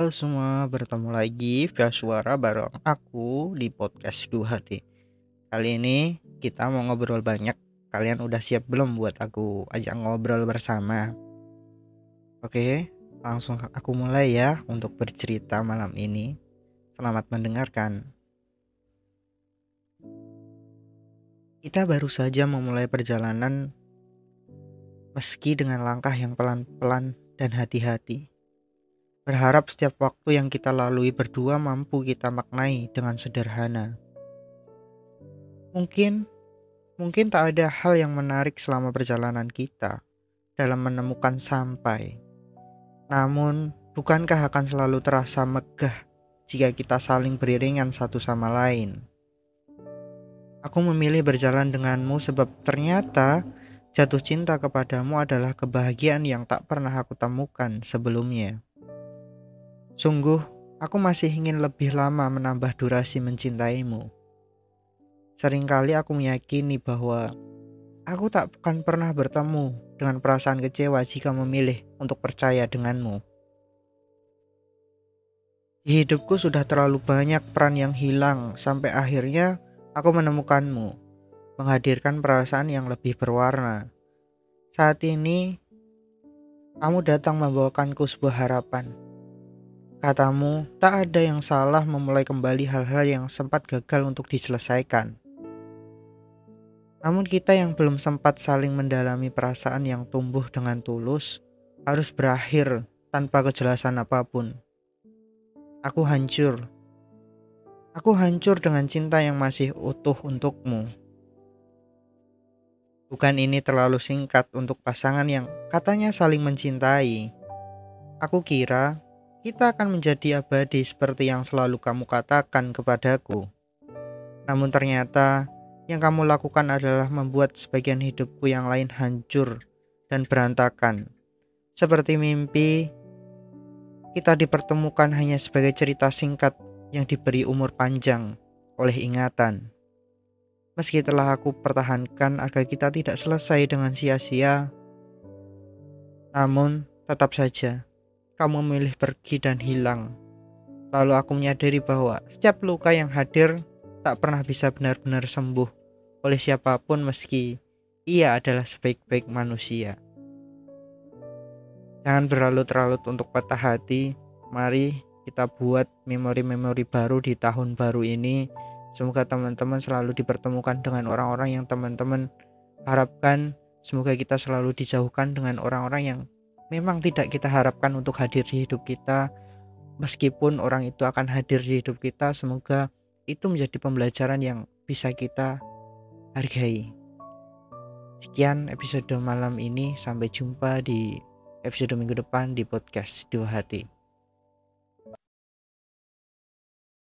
Halo semua, bertemu lagi via suara bareng aku di podcast Dua Hati. Kali ini kita mau ngobrol banyak. Kalian udah siap belum buat aku ajak ngobrol bersama? Oke, langsung aku mulai ya untuk bercerita malam ini. Selamat mendengarkan. Kita baru saja memulai perjalanan meski dengan langkah yang pelan-pelan dan hati-hati. Berharap setiap waktu yang kita lalui berdua mampu kita maknai dengan sederhana. Mungkin, mungkin tak ada hal yang menarik selama perjalanan kita dalam menemukan sampai. Namun, bukankah akan selalu terasa megah jika kita saling beriringan satu sama lain? Aku memilih berjalan denganmu sebab ternyata jatuh cinta kepadamu adalah kebahagiaan yang tak pernah aku temukan sebelumnya. Sungguh, aku masih ingin lebih lama menambah durasi mencintaimu. Seringkali aku meyakini bahwa aku tak akan pernah bertemu dengan perasaan kecewa jika memilih untuk percaya denganmu. Di hidupku sudah terlalu banyak peran yang hilang sampai akhirnya Aku menemukanmu, menghadirkan perasaan yang lebih berwarna. Saat ini, kamu datang membawakanku sebuah harapan. Katamu, tak ada yang salah memulai kembali hal-hal yang sempat gagal untuk diselesaikan. Namun kita yang belum sempat saling mendalami perasaan yang tumbuh dengan tulus harus berakhir tanpa kejelasan apa pun. Aku hancur Aku hancur dengan cinta yang masih utuh untukmu. Bukan ini terlalu singkat untuk pasangan yang katanya saling mencintai. Aku kira kita akan menjadi abadi seperti yang selalu kamu katakan kepadaku. Namun ternyata yang kamu lakukan adalah membuat sebagian hidupku yang lain hancur dan berantakan. Seperti mimpi, kita dipertemukan hanya sebagai cerita singkat yang diberi umur panjang oleh ingatan. Meski telah aku pertahankan agar kita tidak selesai dengan sia-sia, namun tetap saja kamu memilih pergi dan hilang. Lalu aku menyadari bahwa setiap luka yang hadir tak pernah bisa benar-benar sembuh oleh siapa pun meski ia adalah sebaik-baik manusia. Jangan berlarut-larut untuk patah hati. Mari kita buat memori-memori baru di tahun baru ini. Semoga teman-teman selalu dipertemukan dengan orang-orang yang teman-teman harapkan. Semoga kita selalu dijauhkan dengan orang-orang yang memang tidak kita harapkan untuk hadir di hidup kita. Meskipun orang itu akan hadir di hidup kita, semoga itu menjadi pembelajaran yang bisa kita hargai. Sekian episode malam ini, sampai jumpa di episode minggu depan di podcast Dua Hati.